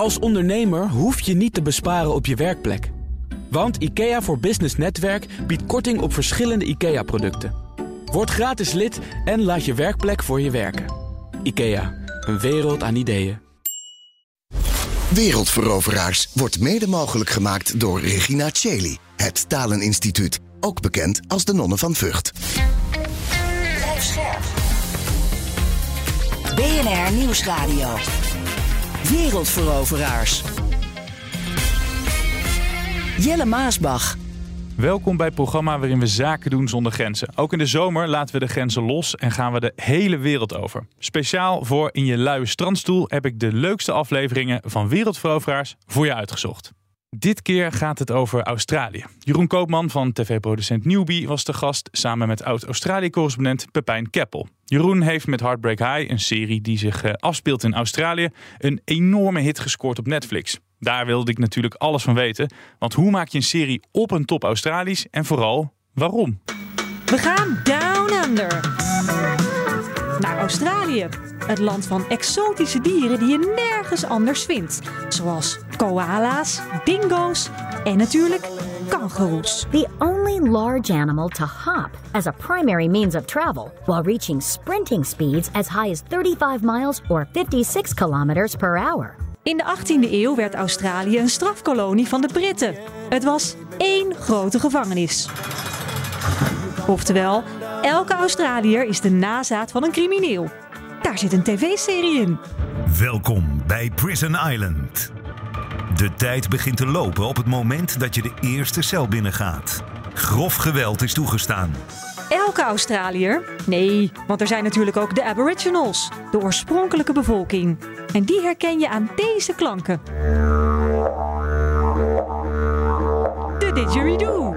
Als ondernemer hoef je niet te besparen op je werkplek. Want IKEA voor Business Netwerk biedt korting op verschillende IKEA-producten. Word gratis lid en laat je werkplek voor je werken. IKEA, een wereld aan ideeën. Wereldveroveraars wordt mede mogelijk gemaakt door Regina Cheli, het Taleninstituut, ook bekend als de Nonnen van Vught. Blijf scherp. BNR Nieuwsradio. Wereldveroveraars. Jelle Maasbach. Welkom bij het programma waarin we zaken doen zonder grenzen. Ook in de zomer laten we de grenzen los en gaan we de hele wereld over. Speciaal voor In je luie strandstoel heb ik de leukste afleveringen van Wereldveroveraars voor je uitgezocht. Dit keer gaat het over Australië. Jeroen Koopman van tv-producent Newbie was de gast samen met oud-Australië-correspondent Pepijn Keppel. Jeroen heeft met Heartbreak High, een serie die zich eh, afspeelt in Australië, een enorme hit gescoord op Netflix. Daar wilde ik natuurlijk alles van weten, want hoe maak je een serie op een top Australisch en vooral waarom? We gaan down under. Naar Australië. Het land van exotische dieren die je nergens anders vindt. Zoals koala's, dingo's en natuurlijk kangoeroes. The only large animal to hop as a primary means of travel, while reaching sprinting speeds as high as 35 miles or 56 kilometers per hour. In de 18e eeuw werd Australië een strafkolonie van de Britten. Het was één grote gevangenis. Oftewel, elke Australiër is de nazaat van een crimineel. Daar zit een tv-serie in. Welkom bij Prison Island. De tijd begint te lopen op het moment dat je de eerste cel binnengaat. Grof geweld is toegestaan. Elke Australiër? Nee, want er zijn natuurlijk ook de Aboriginals, de oorspronkelijke bevolking. En die herken je aan deze klanken. De didgeridoo.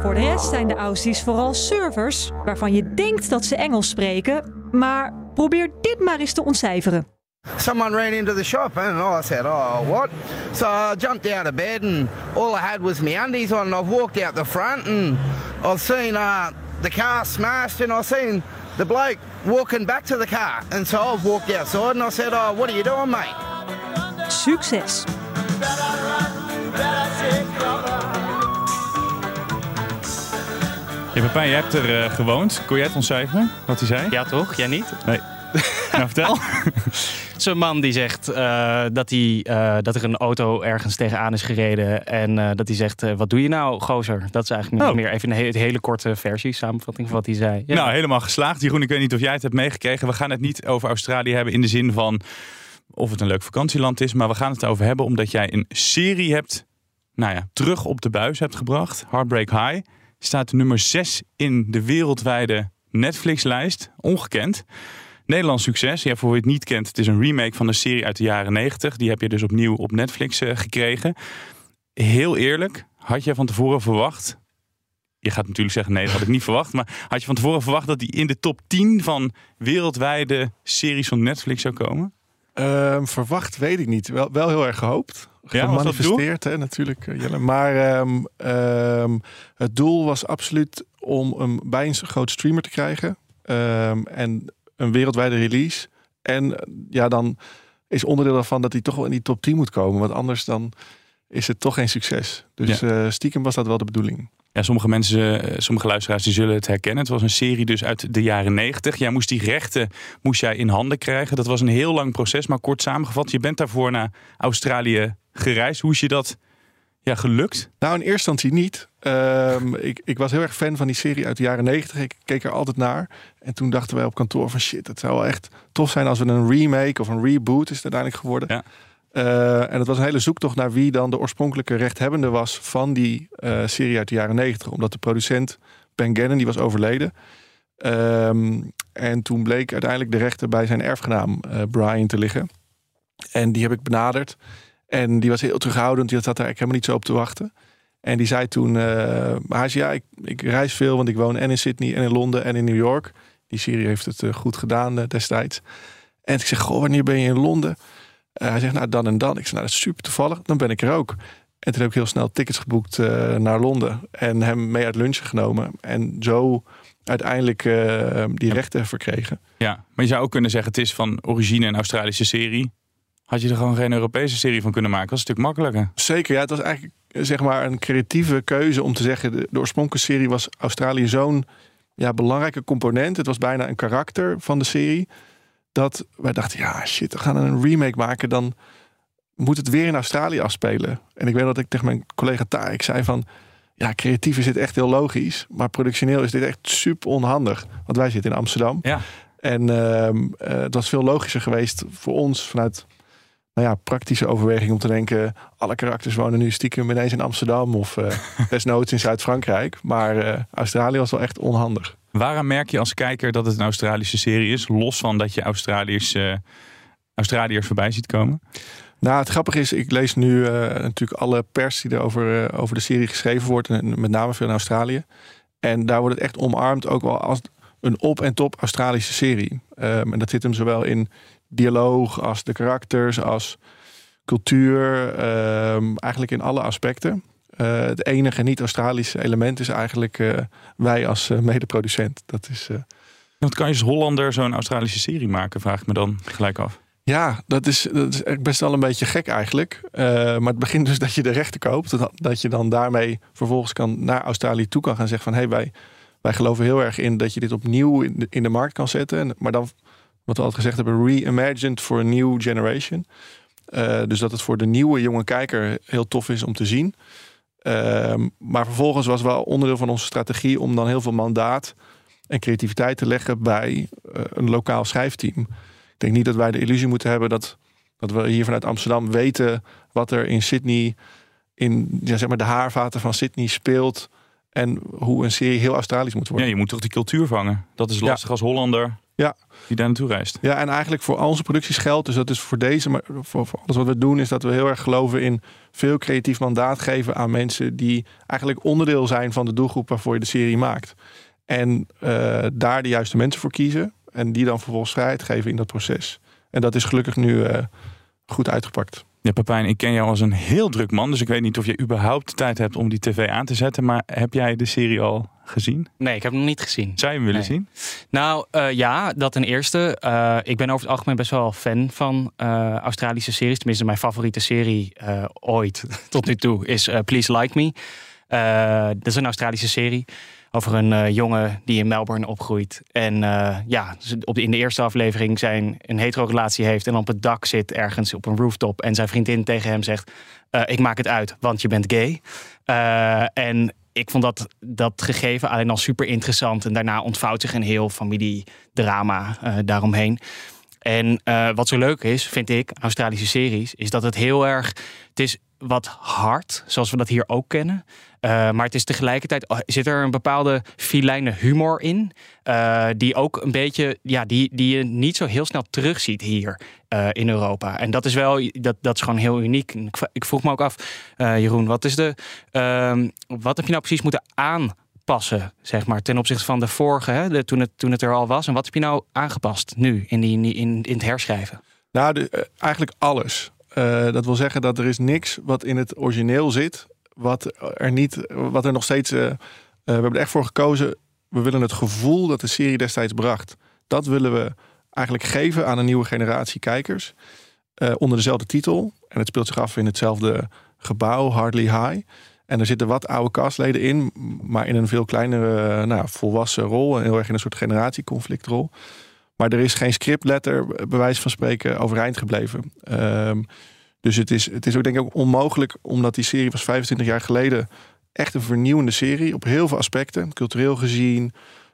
Voor de rest zijn de Aussies vooral servers, waarvan je denkt dat ze Engels spreken, maar probeer dit maar eens te ontcijferen. Someone ran into the shop and I said, oh, what? So I jumped out of bed and all I had was my undies on and I've walked out the front and I've seen uh, the car smashed and I've seen the bloke walking back to the car. And so I've walked outside and I said, oh, what are you doing, mate? Succes! Ja, Pepijn, jij hebt er eh, gewoond. Kon jij het ontcijferen, wat hij zei? Ja, toch? Jij niet? Nee. nou, vertel. Zo'n man die zegt eh, dat, hij, eh, dat er een auto ergens tegenaan is gereden. En eh, dat hij zegt, wat doe je nou, gozer? Dat is eigenlijk Oh. meer even een hele, hele korte versie, samenvatting van wat hij zei. Ja. Nou, helemaal geslaagd. Jeroen, ik weet niet of jij het hebt meegekregen. We gaan het niet over Australië hebben in de zin van of het een leuk vakantieland is. Maar we gaan het erover hebben omdat jij een serie hebt, nou ja, terug op de buis hebt gebracht. Heartbreak High. Staat nummer 6 in de wereldwijde Netflix-lijst. Ongekend. Nederlands succes. Ja, voor wie het niet kent, het is een remake van een serie uit de jaren 90. Die heb je dus opnieuw op Netflix eh, gekregen. Heel eerlijk, had jij van tevoren verwacht je gaat natuurlijk zeggen, nee, dat had ik niet verwacht. Maar had je van tevoren verwacht dat die in de top 10 van wereldwijde series van Netflix zou komen? Ehm, verwacht weet ik niet. Wel, wel heel erg gehoopt. Ja? Gemanifesteerd, hè, natuurlijk, eh, Jelle. Maar ehm, ehm, het doel was absoluut om hem bij een groot streamer te krijgen. En een wereldwijde release. En ja, dan is onderdeel daarvan dat hij toch wel in die top 10 moet komen. Want anders dan is het toch geen succes. Dus eh, stiekem was dat wel de bedoeling. Ja, sommige mensen, eh, sommige luisteraars, die zullen het herkennen. Het was een serie dus uit de jaren 90. Jij moest die rechten moest jij in handen krijgen. Dat was een heel lang proces, maar kort samengevat. Je bent daarvoor naar Australië gereisd. Hoe is je dat ja, gelukt? Nou, in eerste instantie niet. Ehm, ik, ik was heel erg fan van die serie uit de jaren 90. Ik keek er altijd naar. En toen dachten wij op kantoor van shit, het zou wel echt tof zijn als we een remake of een reboot is het uiteindelijk geworden. Ja. Eh, en het was een hele zoektocht naar wie dan de oorspronkelijke rechthebbende was van die eh, serie uit de jaren 90. Omdat de producent Ben Gannon, die was overleden. Ehm, en toen bleek uiteindelijk de rechter bij zijn erfgenaam eh, Brian te liggen. En die heb ik benaderd. En die was heel terughoudend. Die zat daar eigenlijk helemaal niet zo op te wachten. En die zei toen, maar hij zei, ja, ik, ik reis veel, want ik woon en in Sydney en in Londen en in New York. Die serie heeft het eh, goed gedaan eh, destijds. En ik zeg, goh, wanneer ben je in Londen? Hij zegt, nou dan en dan. Ik zeg, nou dat is super toevallig, dan ben ik er ook. En toen heb ik heel snel tickets geboekt naar Londen en hem mee uit lunchen genomen. En zo uiteindelijk die rechten verkregen. Ja, maar je zou ook kunnen zeggen, het is van origine een Australische serie. Had je er gewoon geen Europese serie van kunnen maken? Dat was een stuk makkelijker. Zeker, ja. Het was eigenlijk zeg maar een creatieve keuze om te zeggen... de, de oorspronkelijke serie was Australië zo'n ja, belangrijke component. Het was bijna een karakter van de serie. Dat wij dachten, ja shit, we gaan een remake maken. Dan moet het weer in Australië afspelen. En ik weet dat ik tegen mijn collega Tarek zei van... ja, creatief is dit echt heel logisch. Maar productioneel is dit echt super onhandig. Want wij zitten in Amsterdam. Ja. En ehm, eh, het was veel logischer geweest voor ons vanuit nou ja, praktische overweging om te denken: alle karakters wonen nu stiekem ineens in Amsterdam of eh desnoods in Zuid-Frankrijk. Maar eh, Australië was wel echt onhandig. Waaraan merk je als kijker dat het een Australische serie is? Los van dat je Australiërs, eh, Australiërs voorbij ziet komen. Nou, het grappige is, ik lees nu eh, natuurlijk alle pers die er over, eh, over de serie geschreven wordt. En met name veel in Australië. En daar wordt het echt omarmd ook wel als een op- en top Australische serie. Ehm, en dat zit hem zowel in dialoog als de karakters, als cultuur. ehm, eigenlijk in alle aspecten. Eh, het enige niet-Australische element is eigenlijk eh, wij als eh, medeproducent. Dat is... Want kan je als Hollander zo'n Australische serie maken? Vraag ik me dan gelijk af. Ja, dat is, dat is best wel een beetje gek eigenlijk. Maar het begint dus dat je de rechten koopt. Dat, dat je dan daarmee vervolgens kan naar Australië toe kan gaan zeggen van... hé, hey, wij, wij geloven heel erg in dat je dit opnieuw in de, in de markt kan zetten. En, maar dan, wat we altijd gezegd hebben, reimagined for a new generation. Eh, dus dat het voor de nieuwe jonge kijker heel tof is om te zien. Ehm, maar vervolgens was wel onderdeel van onze strategie om dan heel veel mandaat en creativiteit te leggen bij eh, een lokaal schrijfteam. Ik denk niet dat wij de illusie moeten hebben dat, dat we hier vanuit Amsterdam weten wat er in Sydney, in ja, zeg maar de haarvaten van Sydney speelt. En hoe een serie heel Australisch moet Ja, worden. je moet toch die cultuur vangen. Dat is lastig als Hollander Ja. die daar naartoe reist. Ja, en eigenlijk voor al onze producties geldt, dus dat is voor deze, maar voor, voor alles wat we doen, is dat we heel erg geloven in veel creatief mandaat geven aan mensen die eigenlijk onderdeel zijn van de doelgroep waarvoor je de serie maakt. En eh, daar de juiste mensen voor kiezen en die dan vervolgens vrijheid geven in dat proces. En dat is gelukkig nu eh, goed uitgepakt. Ja, Pepijn, ik ken jou als een heel druk man. Dus ik weet niet of je überhaupt tijd hebt om die tv aan te zetten. Maar heb jij de serie al gezien? Nee, ik heb hem nog niet gezien. Zou je hem willen Nee. zien? Nou ja, ja, dat ten eerste. Eh, ik ben over het algemeen best wel fan van eh, Australische series. Tenminste, mijn favoriete serie eh, ooit tot nu toe is eh, Please Like Me. Eh, dat is een Australische serie over een eh, jongen die in Melbourne opgroeit. En eh, ja, op de, in de eerste aflevering zijn een hetero relatie heeft en op het dak zit ergens op een rooftop. En zijn vriendin tegen hem zegt: eh, Ik maak het uit, want je bent gay. Eh, en ik vond dat, dat gegeven alleen al super interessant. En daarna ontvouwt zich een heel familiedrama eh, daaromheen. En eh, wat zo leuk is, vind ik, Australische series, is dat het heel erg. Het is wat hard, zoals we dat hier ook kennen. Eh, maar het is tegelijkertijd oh, zit er een bepaalde filijne humor in. eh, die ook een beetje, ja, die, die je niet zo heel snel terugziet hier eh, in Europa. En dat is wel, dat, dat is gewoon heel uniek. Ik, vroeg me ook af, Jeroen, wat is de, ehm, wat heb je nou precies moeten aanpassen, zeg maar, ten opzichte van de vorige, hè, de, toen, het, toen het er al was? En wat heb je nou aangepast nu in, die, in, in het herschrijven? Nou, eigenlijk alles. Dat wil zeggen dat er is niks wat in het origineel zit, wat er niet, wat er nog steeds. eh, eh, we hebben er echt voor gekozen. We willen het gevoel dat de serie destijds bracht. Dat willen we eigenlijk geven aan een nieuwe generatie kijkers. eh, onder dezelfde titel. En het speelt zich af in hetzelfde gebouw, Hardly High. En er zitten wat oude castleden in, maar in een veel kleinere, nou, volwassen rol. En heel erg in een soort generatieconflictrol. Maar er is geen scriptletter, bij wijze van spreken, overeind gebleven. Ehm, dus het is, het is ook denk ik ook onmogelijk, omdat die serie was 25 jaar geleden echt een vernieuwende serie op heel veel aspecten. Cultureel gezien,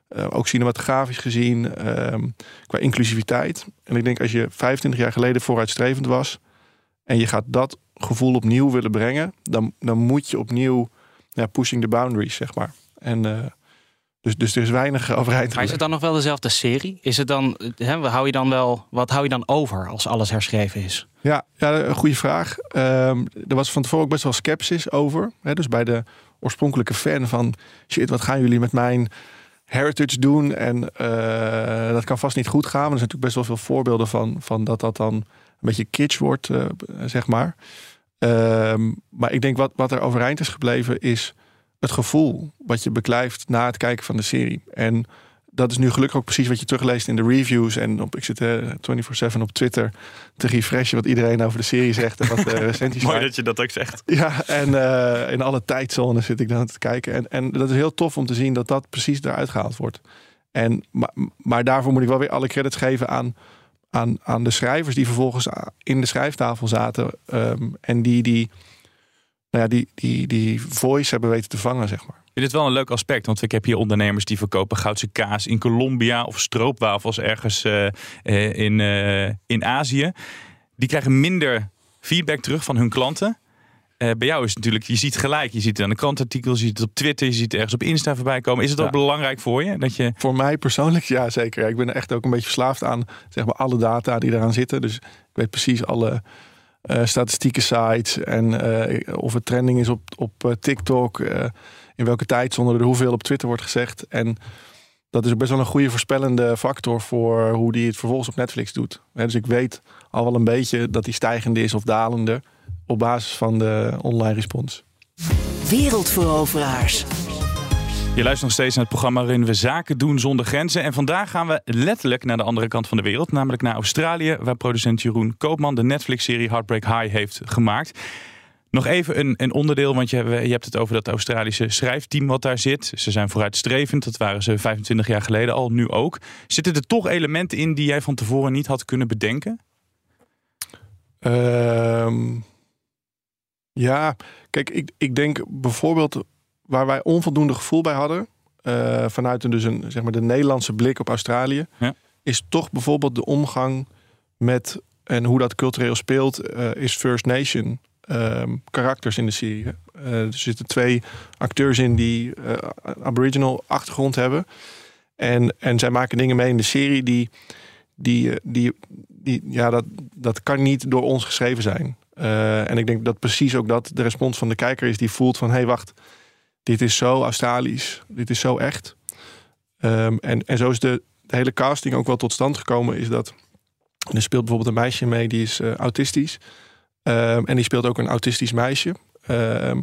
eh, ook cinematografisch gezien, ehm, qua inclusiviteit. En ik denk als je 25 jaar geleden vooruitstrevend was en je gaat dat gevoel opnieuw willen brengen, dan, dan moet je opnieuw ja, pushing the boundaries, zeg maar. En eh, dus, dus er is weinig overeind Maar is het dan nog wel dezelfde serie? Is het dan, hè, hou je dan wel, wat hou je dan over als alles herschreven is? Ja, ja een goede vraag. Ehm, er was van tevoren ook best wel sceptisch over. Hè, dus bij de oorspronkelijke fan van... shit, wat gaan jullie met mijn heritage doen? En eh, dat kan vast niet goed gaan. Maar er zijn natuurlijk best wel veel voorbeelden van... van dat dat dan een beetje kitsch wordt, eh, zeg maar. Ehm, maar ik denk wat, wat er overeind is gebleven... is het gevoel wat je beklijft na het kijken van de serie. En dat is nu gelukkig ook precies wat je terugleest in de reviews. En op, ik zit eh 24-7 op Twitter te refreshen wat iedereen over de serie zegt. En wat de recensies Mooi zijn. dat je dat ook zegt. Ja, en eh, in alle tijdzones zit ik dan te kijken. En, en dat is heel tof om te zien dat dat precies eruit gehaald wordt. En, maar, maar daarvoor moet ik wel weer alle credits geven aan, aan, aan de schrijvers die vervolgens in de schrijftafel zaten. ehm, en die die, nou ja, die, die die voice hebben weten te vangen, zeg maar. Het wel een leuk aspect, want ik heb hier ondernemers die verkopen goudse kaas in Colombia of stroopwafels ergens eh, eh, in, eh, in Azië. Die krijgen minder feedback terug van hun klanten. Bij jou is het natuurlijk, je ziet gelijk, je ziet het aan de krantartikels, je ziet het op Twitter, je ziet het ergens op Insta voorbij komen. Is het ook belangrijk voor je dat je Voor mij persoonlijk, ja zeker. Ik ben echt ook een beetje verslaafd aan zeg maar, alle data die eraan zitten. Dus ik weet precies alle eh, statistieke sites en eh, of het trending is op, op eh, TikTok, in welke tijdzone er hoeveel op Twitter wordt gezegd. En dat is best wel een goede voorspellende factor voor hoe die het vervolgens op Netflix doet. Dus ik weet al wel een beetje dat die stijgende is of dalende op basis van de online respons. Wereldveroveraars. Je luistert nog steeds naar het programma waarin we zaken doen zonder grenzen. En vandaag gaan we letterlijk naar de andere kant van de wereld, namelijk naar Australië, waar producent Jeroen Koopman de Netflix-serie Heartbreak High heeft gemaakt. Nog even een, een onderdeel, want je, je hebt het over dat Australische schrijfteam wat daar zit. Ze zijn vooruitstrevend, dat waren ze 25 jaar geleden al, nu ook. Zitten er toch elementen in die jij van tevoren niet had kunnen bedenken? Ehm, ja, kijk, ik, ik denk bijvoorbeeld waar wij onvoldoende gevoel bij hadden, eh, vanuit een, dus een, zeg maar de Nederlandse blik op Australië, Ja. is toch bijvoorbeeld de omgang met en hoe dat cultureel speelt, eh, is First Nation ehm, karakters in de serie. Eh, er zitten twee acteurs in die Aboriginal achtergrond hebben. En, en zij maken dingen mee in de serie die, die, die, die ja, dat, dat kan niet door ons geschreven zijn. En ik denk dat precies ook dat de respons van de kijker is die voelt van hé hey, wacht, dit is zo Australisch, dit is zo echt. Ehm, en, en zo is de, de hele casting ook wel tot stand gekomen, is dat er speelt bijvoorbeeld een meisje mee die is eh, autistisch. Ehm, en die speelt ook een autistisch meisje. Ehm,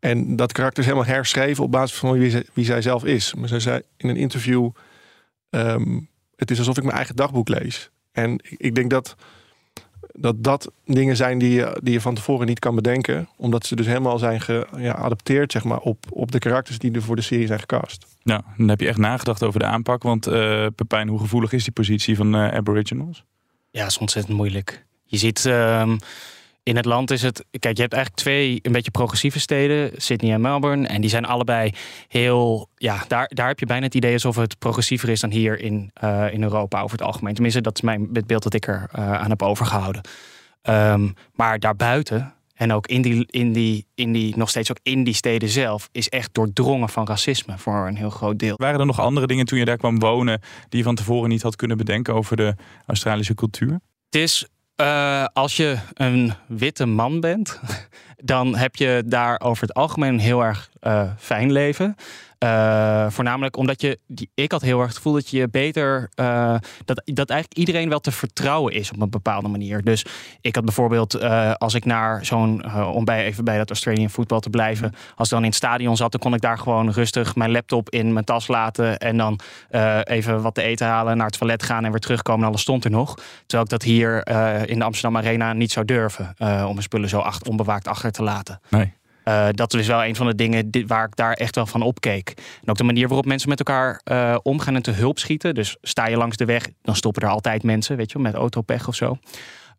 en dat karakter is helemaal herschreven op basis van wie, wie zij zelf is. Maar zij zei in een interview: Het is alsof ik mijn eigen dagboek lees. En ik, ik denk dat, dat dat dingen zijn die je, die je van tevoren niet kan bedenken. Omdat ze dus helemaal zijn geadapteerd zeg maar, op, op de karakters die er voor de serie zijn gecast. Nou, dan heb je echt nagedacht over de aanpak. Want eh Pepijn, hoe gevoelig is die positie van eh, Aboriginals? Ja, is ontzettend moeilijk. Je ziet ehm, in het land is het. Kijk, je hebt eigenlijk twee een beetje progressieve steden, Sydney en Melbourne. En die zijn allebei heel. Ja, daar, daar heb je bijna het idee alsof het progressiever is dan hier in, eh, in Europa over het algemeen. Tenminste, dat is mijn, het beeld dat ik er eh, aan heb overgehouden. Ehm, maar daarbuiten. En ook in die, in, die, in die, nog steeds ook in die steden zelf, is echt doordrongen van racisme voor een heel groot deel. Waren er nog andere dingen toen je daar kwam wonen die je van tevoren niet had kunnen bedenken over de Australische cultuur? Het is eh, als je een witte man bent, dan heb je daar over het algemeen een heel erg eh, fijn leven. Eh, voornamelijk omdat je, die- ik had heel erg het gevoel dat je beter, eh, dat, dat eigenlijk iedereen wel te vertrouwen is op een bepaalde manier. Dus ik had bijvoorbeeld, eh, als ik naar zo'n, om bij, even bij dat Australian voetbal te blijven, als dan in het stadion zat, dan kon ik daar gewoon rustig mijn laptop in mijn tas laten en dan even wat te eten halen, naar het toilet gaan en weer terugkomen en alles stond er nog. Terwijl ik dat hier in de Amsterdam Arena niet zou durven om mijn spullen zo achter, onbewaakt achter te laten. Nee. Eh, dat is wel een van de dingen waar ik daar echt wel van opkeek. En ook de manier waarop mensen met elkaar eh, omgaan en te hulp schieten. Dus sta je langs de weg, dan stoppen er altijd mensen, weet je, met autopech of zo.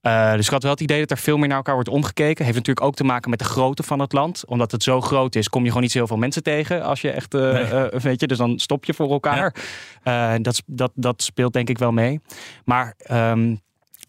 Eh, dus ik had wel het idee dat er veel meer naar elkaar wordt omgekeken. Heeft natuurlijk ook te maken met de grootte van het land. Omdat het zo groot is, kom je gewoon niet zo heel veel mensen tegen. Als je echt, Nee. weet je, dus dan stop je voor elkaar. Dat, dat, dat speelt denk ik wel mee. Maar ehm,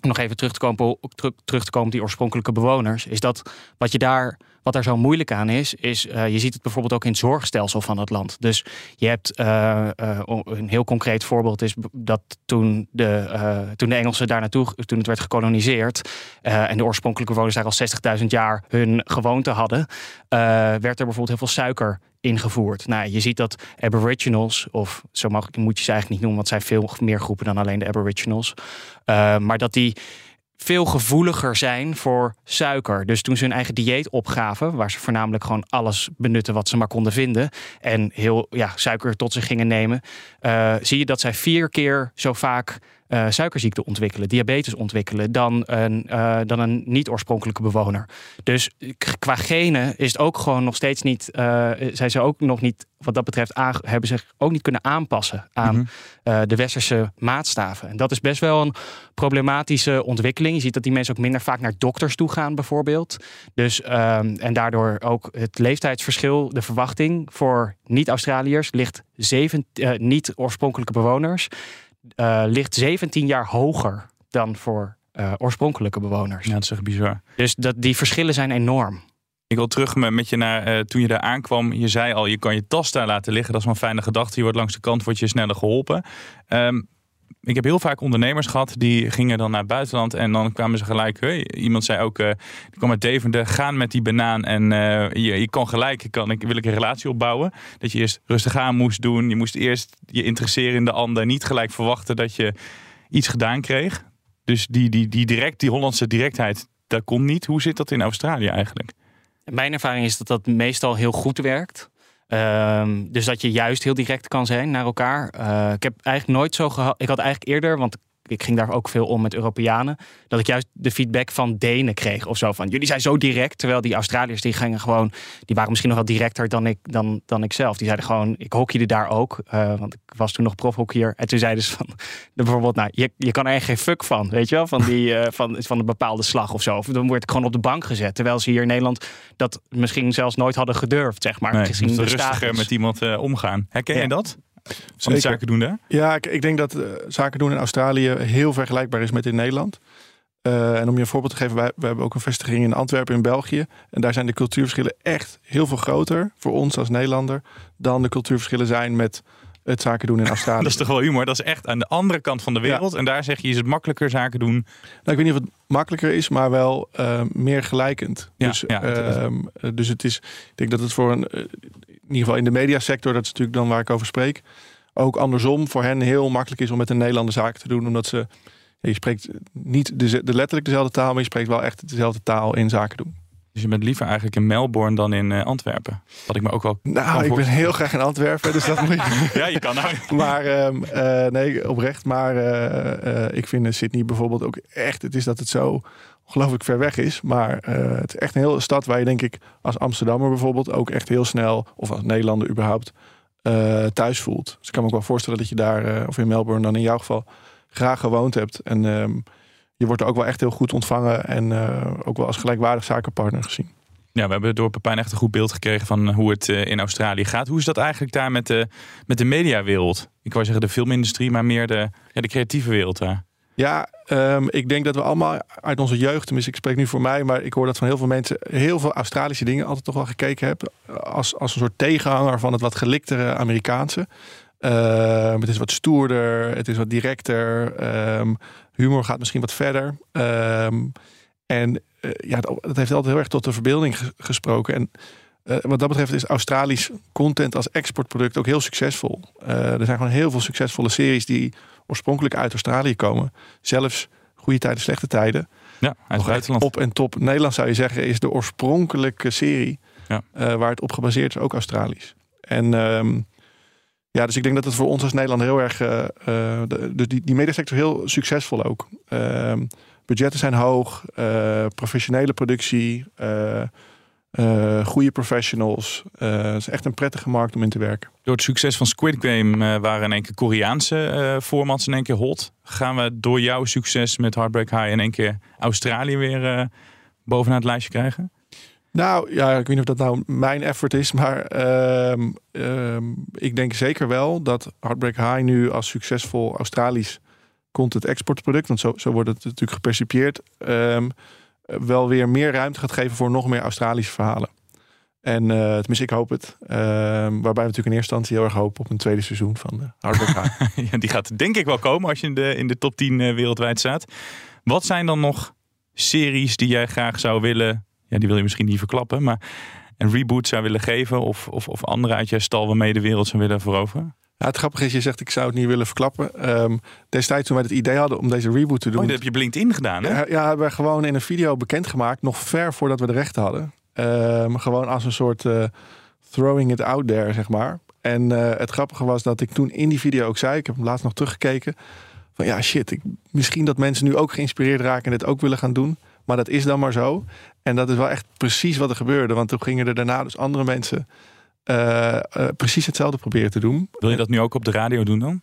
om nog even terug te, komen, terug, terug te komen op die oorspronkelijke bewoners. Is dat wat je daar. Wat daar zo moeilijk aan is, is uh, je ziet het bijvoorbeeld ook in het zorgstelsel van het land. Dus je hebt uh, uh, een heel concreet voorbeeld is dat toen de, toen de Engelsen daar naartoe, toen het werd gekoloniseerd en de oorspronkelijke bewoners daar al 60.000 jaar hun gewoonte hadden, werd er bijvoorbeeld heel veel suiker ingevoerd. Nou, je ziet dat Aboriginals, of zo mag, moet je ze eigenlijk niet noemen, want zijn veel meer groepen dan alleen de Aboriginals, maar dat die veel gevoeliger zijn voor suiker. Dus toen ze hun eigen dieet opgaven, waar ze voornamelijk gewoon alles benutten wat ze maar konden vinden en heel ja, suiker tot zich gingen nemen, uh, zie je dat zij vier keer zo vaak uh, suikerziekte ontwikkelen, diabetes ontwikkelen, dan een, uh, dan een niet-oorspronkelijke bewoner. Dus qua genen is het ook gewoon nog steeds niet, uh, zijn ze ook nog niet, wat dat betreft, hebben zich ook niet kunnen aanpassen aan mm -hmm. de westerse maatstaven. En dat is best wel een problematische ontwikkeling. Je ziet dat die mensen ook minder vaak naar dokters toe gaan, bijvoorbeeld. Dus, ehm, en daardoor ook het leeftijdsverschil, de verwachting voor niet-Australiërs ligt zeven niet-oorspronkelijke bewoners uh, ligt 17 jaar hoger dan voor uh, oorspronkelijke bewoners. Ja, dat is echt bizar. Dus dat, die verschillen zijn enorm. Ik wil terug met je naar uh, toen je daar aankwam. Je zei al, je kan je tas daar laten liggen. Dat is wel een fijne gedachte. Je wordt langs de kant, wordt je sneller geholpen. Um, ik heb heel vaak ondernemers gehad die gingen dan naar het buitenland en dan kwamen ze gelijk. Iemand zei ook, uh, die kwam uit Deventer, gaan met die banaan en uh, je, kan gelijk, kan ik, wil ik een relatie opbouwen. Dat je eerst rustig aan moest doen. Je moest eerst je interesseren in de ander, niet gelijk verwachten dat je iets gedaan kreeg. Dus die, die, die, direct, die Hollandse directheid, dat kon niet. Hoe zit dat in Australië eigenlijk? Mijn ervaring is dat dat meestal heel goed werkt. Um, dus dat je juist heel direct kan zijn naar elkaar. Uh, ik heb eigenlijk nooit zo gehad. Ik had eigenlijk eerder, want ik ging daar ook veel om met Europeanen. Dat ik juist de feedback van Denen kreeg of zo. Van jullie zijn zo direct. Terwijl die Australiërs die gingen gewoon. Die waren misschien nog wel directer dan ik, dan, dan ik zelf. Die zeiden gewoon. Ik hockeyde daar ook. Uh, want ik was toen nog profhockeyer. En toen zeiden ze van. Bijvoorbeeld, nou, je, je kan er geen fuck van. Weet je wel? Van, die, uh, van, van een bepaalde slag of zo. Of dan word ik gewoon op de bank gezet. Terwijl ze hier in Nederland dat misschien zelfs nooit hadden gedurfd. Zeg maar. Nee, gezien de rustiger met iemand uh, omgaan. Herken ja. je dat? Van het zaken doen daar? Ja, ik, ik denk dat uh, zaken doen in Australië heel vergelijkbaar is met in Nederland. Uh, en om je een voorbeeld te geven, wij, wij hebben ook een vestiging in Antwerpen in België. En daar zijn de cultuurverschillen echt heel veel groter voor ons als Nederlander dan de cultuurverschillen zijn met het zaken doen in Australië. dat is toch wel humor? Dat is echt aan de andere kant van de wereld. Ja. En daar zeg je, is het makkelijker zaken doen? Nou, ik weet niet of het makkelijker is, maar wel uh, meer gelijkend. Ja, dus, ja, uh, dus het is, ik denk dat het voor een, ieder geval in de mediasector, dat is natuurlijk dan waar ik over spreek, ook andersom voor hen heel makkelijk is om met een Nederlander zaken te doen, omdat ze, je spreekt niet de, de letterlijk dezelfde taal, maar je spreekt wel echt dezelfde taal in zaken doen. Dus je bent liever eigenlijk in Melbourne dan in uh, Antwerpen. Wat ik me ook wel. Nou, ik ben heel graag in Antwerpen, dus dat moet je. ja, je kan nou. maar um, uh, nee, oprecht. Maar uh, ik vind Sydney bijvoorbeeld ook echt. Het is dat het zo ongelooflijk ver weg is. Maar het is echt een hele stad waar je, denk ik, als Amsterdammer bijvoorbeeld ook echt heel snel, of als Nederlander überhaupt, thuis voelt. Dus ik kan me ook wel voorstellen dat je daar, of in Melbourne dan in jouw geval, graag gewoond hebt. En. Um, je wordt er ook wel echt heel goed ontvangen en ook wel als gelijkwaardig zakenpartner gezien. Ja, we hebben door Pepijn echt een goed beeld gekregen van hoe het in Australië gaat. Hoe is dat eigenlijk daar met de, met de mediawereld? Ik wou zeggen de filmindustrie, maar meer de, ja, de creatieve wereld daar. Ja, um, ik denk dat we allemaal uit onze jeugd, tenminste ik spreek nu voor mij, maar ik hoor dat van heel veel mensen, heel veel Australische dingen altijd toch wel gekeken hebben. Als, als een soort tegenhanger van het wat geliktere Amerikaanse. Uh, het is wat stoerder, het is wat directer. Um, humor gaat misschien wat verder. En uh, ja, dat heeft altijd heel erg tot de verbeelding gesproken. En uh, wat dat betreft is Australisch content als exportproduct ook heel succesvol. er zijn gewoon heel veel succesvolle series die oorspronkelijk uit Australië komen. Zelfs goede tijden, slechte tijden. Ja, uit het buitenland. Op en top. Nederland zou je zeggen is de oorspronkelijke serie ja. waar het op gebaseerd is ook Australisch. En um, ja, dus ik denk dat het voor ons als Nederland heel erg. Uh, de, dus die, die mediasector heel succesvol ook. Uh, budgetten zijn hoog, professionele productie, goede professionals. het is echt een prettige markt om in te werken. Door het succes van Squid Game waren in één keer Koreaanse formats in één keer hot. Gaan we door jouw succes met Heartbreak High in één keer Australië weer bovenaan het lijstje krijgen? Nou ja, ik weet niet of dat nou mijn effort is, maar um, um, ik denk zeker wel dat Heartbreak High nu als succesvol Australisch content exportproduct, want zo, zo wordt het natuurlijk gepercipieerd, um, wel weer meer ruimte gaat geven voor nog meer Australische verhalen. En uh, tenminste, ik hoop het. waarbij we natuurlijk in eerste instantie heel erg hopen op een tweede seizoen van Heartbreak High. ja, die gaat denk ik wel komen als je in de, in de top 10 uh, wereldwijd staat. Wat zijn dan nog series die jij graag zou willen ja, die wil je misschien niet verklappen. Maar een reboot zou willen geven? Of, of, of anderen uit jouw stal waarmee de wereld zou willen veroveren? Ja, het grappige is, je zegt ik zou het niet willen verklappen. Ehm, destijds toen wij het idee hadden om deze reboot te doen. Oh, dat heb je LinkedIn gedaan, hè? Ja, ja, hebben we gewoon in een video bekendgemaakt, nog ver voordat we de rechten hadden. Ehm, gewoon als een soort eh, throwing it out there, zeg maar. En eh, het grappige was dat ik toen in die video ook zei, ik heb hem laatst nog teruggekeken, van ja shit, ik, misschien dat mensen nu ook geïnspireerd raken en dit ook willen gaan doen. Maar dat is dan maar zo. En dat is wel echt precies wat er gebeurde. Want toen gingen er daarna dus andere mensen eh, eh, precies hetzelfde proberen te doen. Wil je dat nu ook op de radio doen dan?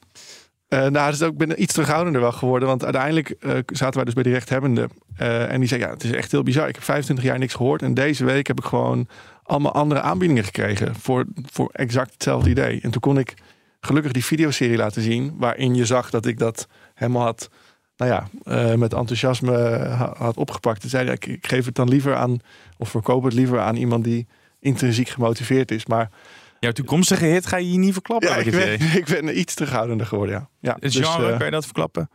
Uh, nou, dus ook, ik ben iets terughoudender wel geworden. Want uiteindelijk zaten wij dus bij de rechthebbende. en die zei, ja, het is echt heel bizar. Ik heb 25 jaar niks gehoord. En deze week heb ik gewoon allemaal andere aanbiedingen gekregen. Voor, voor exact hetzelfde idee. En toen kon ik gelukkig die videoserie laten zien. Waarin je zag dat ik dat helemaal had nou ja, met enthousiasme had opgepakt. Toen zei ik, ik geef het dan liever aan, of verkoop het liever aan iemand die intrinsiek gemotiveerd is. Maar Jouw toekomstige hit ga je hier niet verklappen. Ja, ik, ben, ik ben iets terughoudender geworden, ja. ja het dus, genre, uh, kan je dat verklappen?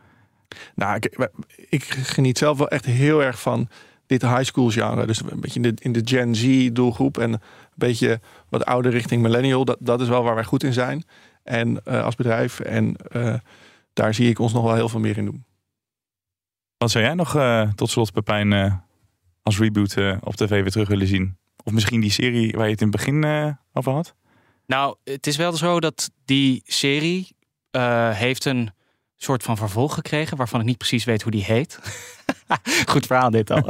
Nou, ik, ik, geniet zelf wel echt heel erg van dit high school genre. Dus een beetje in de, in de Gen Z doelgroep. En een beetje wat ouder richting millennial. Dat, dat is wel waar wij goed in zijn. En uh, als bedrijf. En uh, daar zie ik ons nog wel heel veel meer in doen. Wat zou jij nog tot slot, Pepijn, als reboot op tv weer terug willen zien? Of misschien die serie waar je het in het begin uh, over had? Nou, het is wel zo dat die serie uh, heeft een soort van vervolg gekregen, waarvan ik niet precies weet hoe die heet. Goed verhaal dit al.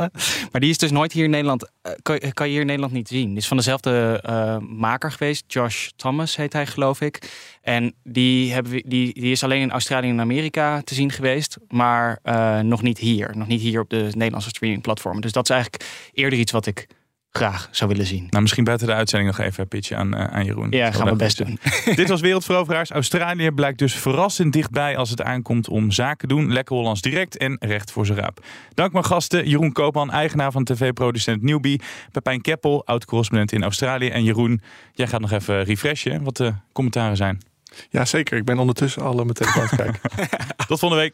maar die is dus nooit hier in Nederland, uh, kan, kan, je hier in Nederland niet zien. Die is van dezelfde uh, maker geweest, Josh Thomas heet hij geloof ik. En die, hebben we, die, die is alleen in Australië en Amerika te zien geweest, maar uh, nog niet hier. Nog niet hier op de Nederlandse streamingplatformen. Dus dat is eigenlijk eerder iets wat ik graag zou willen zien. Nou, misschien buiten de uitzending nog even een pitje aan, uh, aan Jeroen. Ja, gaan we best doen. Dit was Wereldveroveraars. Australië blijkt dus verrassend dichtbij als het aankomt om zaken doen. Lekker Hollands direct en recht voor zijn raap. Dank mijn gasten. Jeroen Koopman, eigenaar van tv-producent Newbie. Pepijn Keppel, oud-correspondent in Australië. En Jeroen, jij gaat nog even refreshen wat de commentaren zijn. Ja, zeker. Ik ben ondertussen al meteen aan het kijken. Tot volgende week.